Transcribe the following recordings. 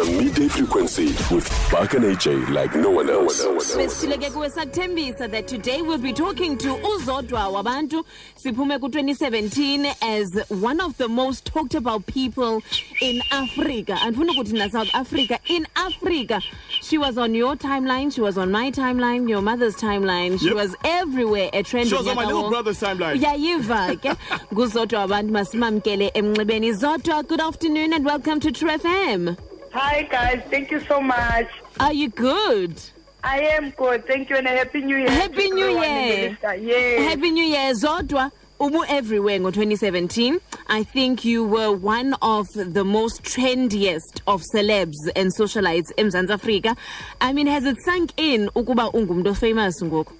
The midday frequency with Buck and AJ like no one else. besishileke kuwe sakuthembisa that today we'll be talking to uzodwa wabantu. Siphume ku-2017 as one of the most talked about people in africa. Andifuna ukuthi na-south africa in africa she was on your timeline she was on my timeline your mother's timeline. She Yep. was everywhere a trend She was on my little brother's timeline. uyayiva ke nguzodwa wabantu masimamkele emnxebeni. Zodwa good afternoon and welcome to true fm Hi guys, thank you so much. are you good I am good. Thank you and a happy new year. Happy New Year. Yeah. Happy New Year, Zodwa. Umu everywhere in 2017. I think you were one of the most trendiest of celebs and socialites in South Africa. I mean, has it sunk in ukuba ungumdo famous ngoku?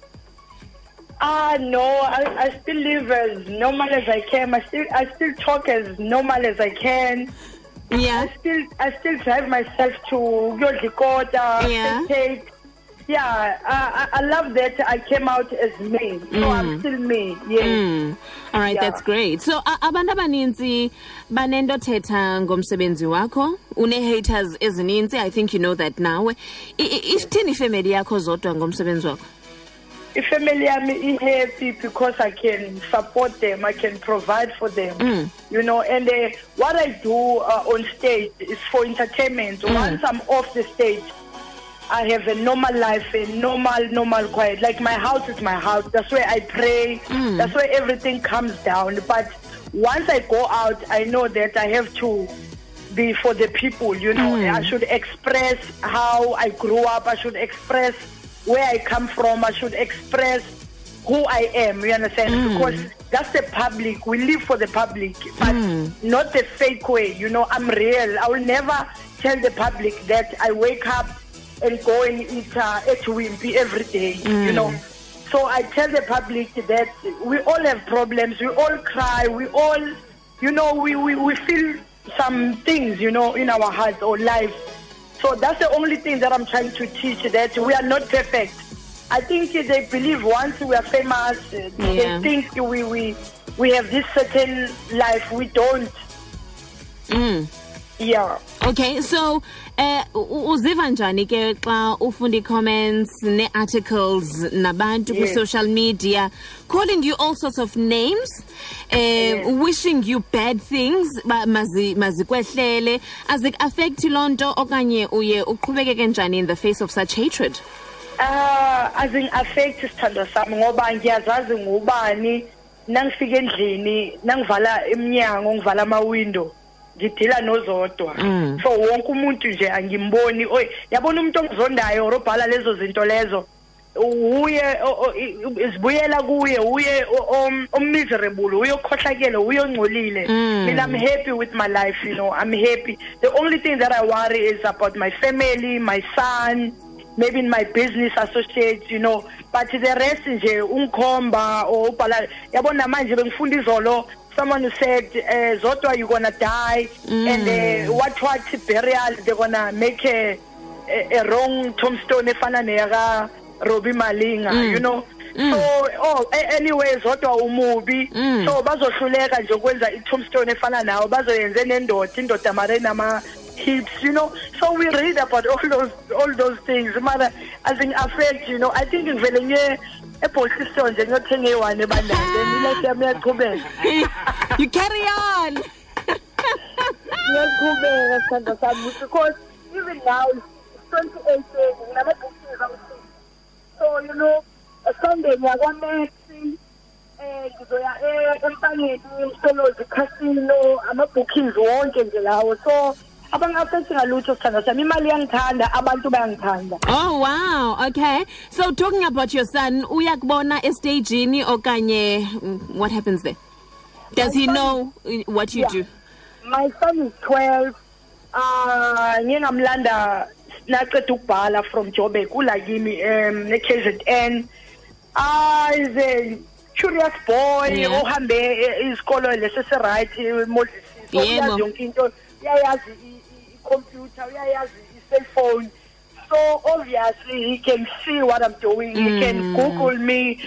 Ah no, I, I still live as normal as I can. I still I still talk as normal as I can. Yeah. I still I still drive myself to Yodlikota, Yeah. take. Yeah, I, I love that I came out as me. So I'm still me. Yeah. Mm. All right, Yeah. that's great. So abantu abaninzi banento thetha ngomsebenzi wakho. Une haters ezininzi. I think you know that nawe. I- Ithini family yakho Zodwa ngomsebenzi wakho? Ifamily yami i-happy because i can support them i can provide for them you know and uh, what i do uh, on stage is for entertainment. Once i'm off the stage i have a normal life a normal normal quiet. Like my house is my house. That's where i pray. That's where everything comes down. But once i go out i know that i have to be for the people you know. I should express how i grew up. I should express where i come from i should express who i am you understand? Mm. Because that's the public we live for the public but mm. not the fake way you know i'm real. I will never tell the public that i wake up and go and eat uh, at wimpy every day you mm. know? So i tell the public that we all have problems we all cry we all you know we, we, we feel some things you know in our hearts or life so that's the only thing that i'm trying to teach that we are not perfect i think they believe once we are famous uh, Yeah. they think we, we we have this certain life we don't Mm. Yeah. Okay, so eh uziva njani ke xa ufunda i-comments ne-articles nabantu Yes. kwi-social media calling you all sorts of names eh wishing you bad things ba- mazi mazikwehlele azik-affecti loo nto okanye uye uqhubekeke njani in the face of such hatred? Ah, azing-affect isithando sami ngoba ngiyazazi ngubani nangifika endlini nangivala iminyango ngivala ama-window ngidila nozodwa. So wonke umuntu nje angimboni oy yabona umuntu ongizondayo or obhala lezo zinto lezo. Uye o- o- i- zibuyela kuye uye o- om- ommiserable uye okhohlakele uye ongcolile mina i'm happy with my life you know i'm happy. The only thing that i worry is about my family my son maybe in my business associates you know. But the rest nje ungikhomba or ubhala yabona manje bengifunda izolo someone who said uh, zodwa you're gonna die. And uh, what what burial they're gonna make a, a, a wrong tombstone efana neyaka Robbie Malinga you know? So oh anyway zodwa umubi. So bazohluleka nje ukwenza i-tombstone efana nawo bazoyenze nendoda indoda mare nama hips you know? So we read about all those all those things. Mara azing-affect you know i think in ngivele ngiye ebhokiston nje ngiyothenga eyi-one ebandla. Then ilahle yami iyaqhubeka you carry on. Ngiyaqhubeka sithando sami because even now it's 2018 nginama-bookings awu-six so you know sunday ngiyakwaMexi eh ngizoya e- empangeni msolozi casino ama-bookings wonke nje lawo. So abanga-affect ngalutho sithando sami imali iyangithanda abantu bayangithanda. Oh wow. Okay. So talking about your son uyakubona estagini okanye mm, what happens there? Does he son- know uh, what you Yeah. do? My son is 12 ah ngingamlanda naqeda ukubhala from Joburg ula kimi um ne-KZN ah is a curious boy Yeah. ohambe eh, isikolo lesi right Moses so Yebo. yonke into uyayazi i- i- i-computer uyayazi i-cellphone so obviously he can see what I'm doing. He can google me.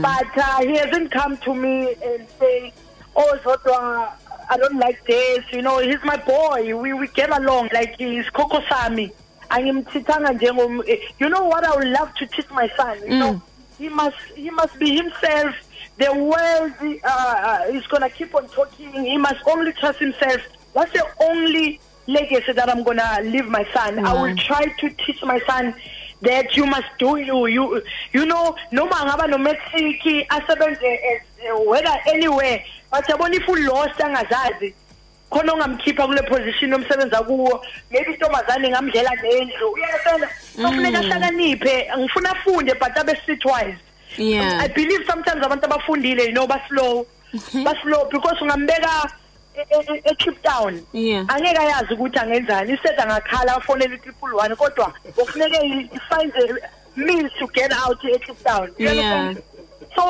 But uh, he hasn't come to me and say oh zodwa I don't like this. You know, he's my boy. We we get along. Like he's Coco Sami. angimthithanga njengom you know what? I would love to teach my son. You know he must he must be himself. The world uh, uh, is gonna keep on talking. He must only trust himself. That's the only legacy that I'm gonna leave my son. I will try to teach my son that you must do you you you know noma ngaba no matric asebenze as, whether anywhere but yabona if ulost angazazi khona ongamkhipha kule position omsebenza kuwo. Maybe intombazane ngamdlela nendlu. Uyabona kufuneka ahlakaniphe ngifuna afunde but abe streetwise Yeah. i believe sometimes abantu abafundile you know baslow baslow because ungambeka eCape Town Yeah. angeke ayazi ukuthi angenzani. Isetha ngakhala afonele triple one kodwa kufuneke find a means to get out eCape Town Yeah. so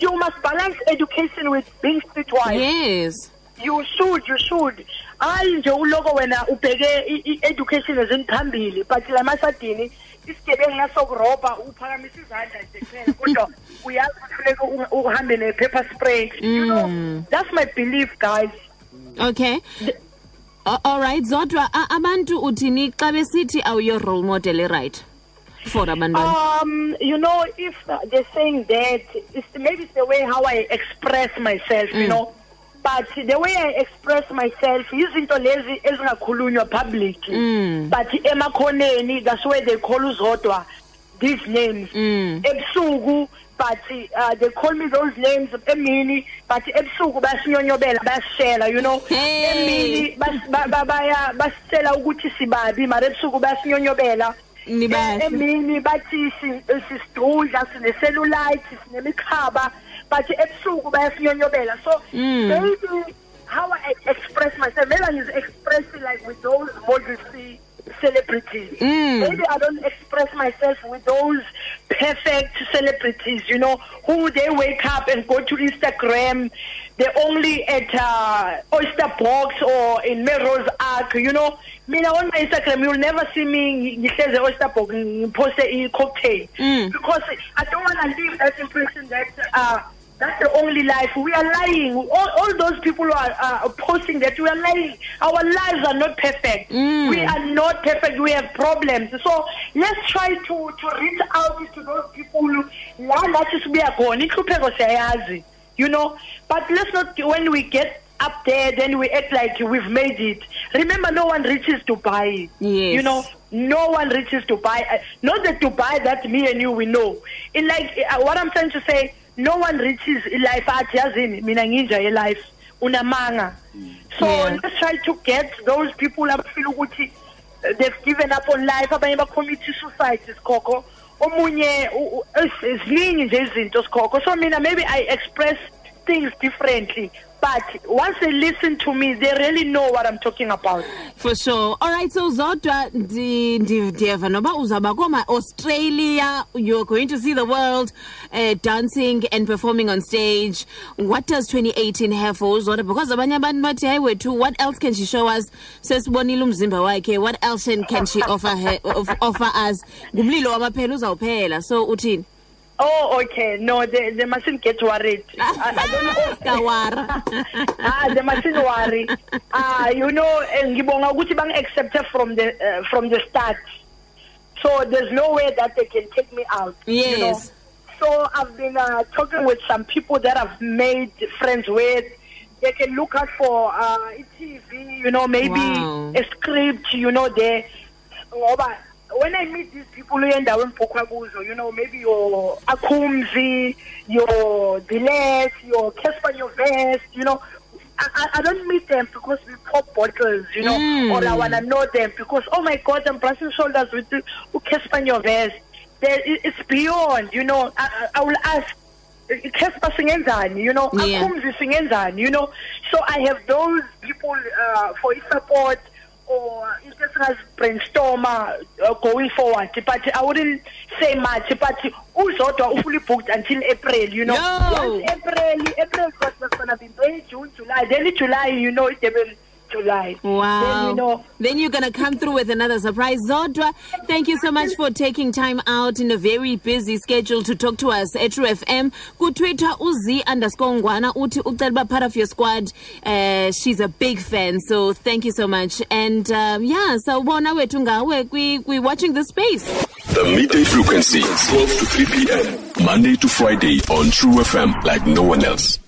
you must balance education with being streetwise yes. You should you should. Hayi nje uloko wena ubheke i- i- education eziniphambili but la masadini isigebengu nasokurobha uphakamisa izandla nje kuphela kodwa uyazi ukuthi funeka uhambe ne-paper spray. You know that's my belief guys. Okay A- all right zodwa abantu uthini xa besithi awuyo role model right for abantwana Um, you know, if uh, they're saying that, it's maybe it's the way how I express myself, you know. But the way I express myself, izinto lezi ezingakhulunywa public. But emakhoneni, that's where they call uzodwa these names. Ebusuku, but uh, they call me those names emini, but ebusuku bayasinyonyobela, bayasishela, you know. Hey. Emini bas- ba- ba- baya basitshela ukuthi sibabi, mara ebusuku bayasinyonyobela. Nibahle. emini bathi si- sisidudla sineselulite sinemikhaba but ebusuku bayasinyonyobela so maybe how i express myself maybe i'm expressing like with those modesty celebrities. Maybe i don't express myself with those perfect celebrities you know who they wake up and go to instagram. They're only at uh, oyster box or in Melrose Arch you know. Mina on my instagram you'll never see me ngihleze oyster box ngiposte i-cocktail. Because i don't want to leave that impression that uh, that's the only life. We are lying. All, all those people who are uh, posting that we are lying. Our lives are not perfect. We are not perfect. We have problems. So let's try to, to reach out to those people. who- La nathi sibuya khona inhlupheko siyayazi. You know, but let's not when we get up there then we act like we've made it. Remember, no one reaches Dubai. Yes. You know, no one reaches Dubai. Uh, Not the Dubai that me and you we know. In like uh, what I'm trying to say, no one reaches life athi yazini mina nginja ye life unamanga. So Yeah. let's try to get those people abafeel ukuthi uh, they've given up on life. Abanye bacommit suicide sikhokho. Omunye u- u- is- ziningi nje izinto sikhokho. So mina maybe I express things differently. But once they listen to me they really know what I'm talking about. For sure. All right so zodwa uzawuba koma-australia you're going to see the world uh, dancing and performing on stage. What does 2018 have for uzodwa because hayi wethu what else can she show us? Sesibonile umzimba wakhe. What else can- she offer, her, of- offer us? So uthini oh okay. No they, they mustn't get worried. I, I don't know. Ah they mustn't worry. Ah you know eh, ngibonga ukuthi bang accepted from the uh, from the start. So there's no way that they can take me out you know? Yes. so i've been uh, talking with some people that i've made friends with. They can look out for uh tv you know maybe Wow. a script you know there ngoba when I meet these people endaweni ngibhukwa kuzo you know maybe your Akhumzi your Diles your Cassper Nyovest you know. I, I, don't meet them because we pop bottles you know Mm. or I want to know them because oh my god I'm brushing shoulders with the Cassper there it- it's beyond you know. I, I, I will ask Cassper singenzani? You know Yeah. Akhumzi singenzani you know. So I have those people uh, for support or just brainstormer uh, going forward. But I wouldn't say much but uzodwa fully booked until April you know. Yo. once April April was gonna be May June July. Then July you know it will to lie. Wow. Then, you know, Then you're going to come through with another surprise. Zodwa, thank you so much for taking time out in a very busy schedule to talk to us at True FM. Ku Twitter, uzi underscore ngwana, uti ucela part of your squad. Uh, she's a big fan, so thank you so much. And um, yeah, so bona wethu ngawe, we, we watching the space. The midday frequency, 12 to 3 p.m. Monday to Friday on True FM like no one else.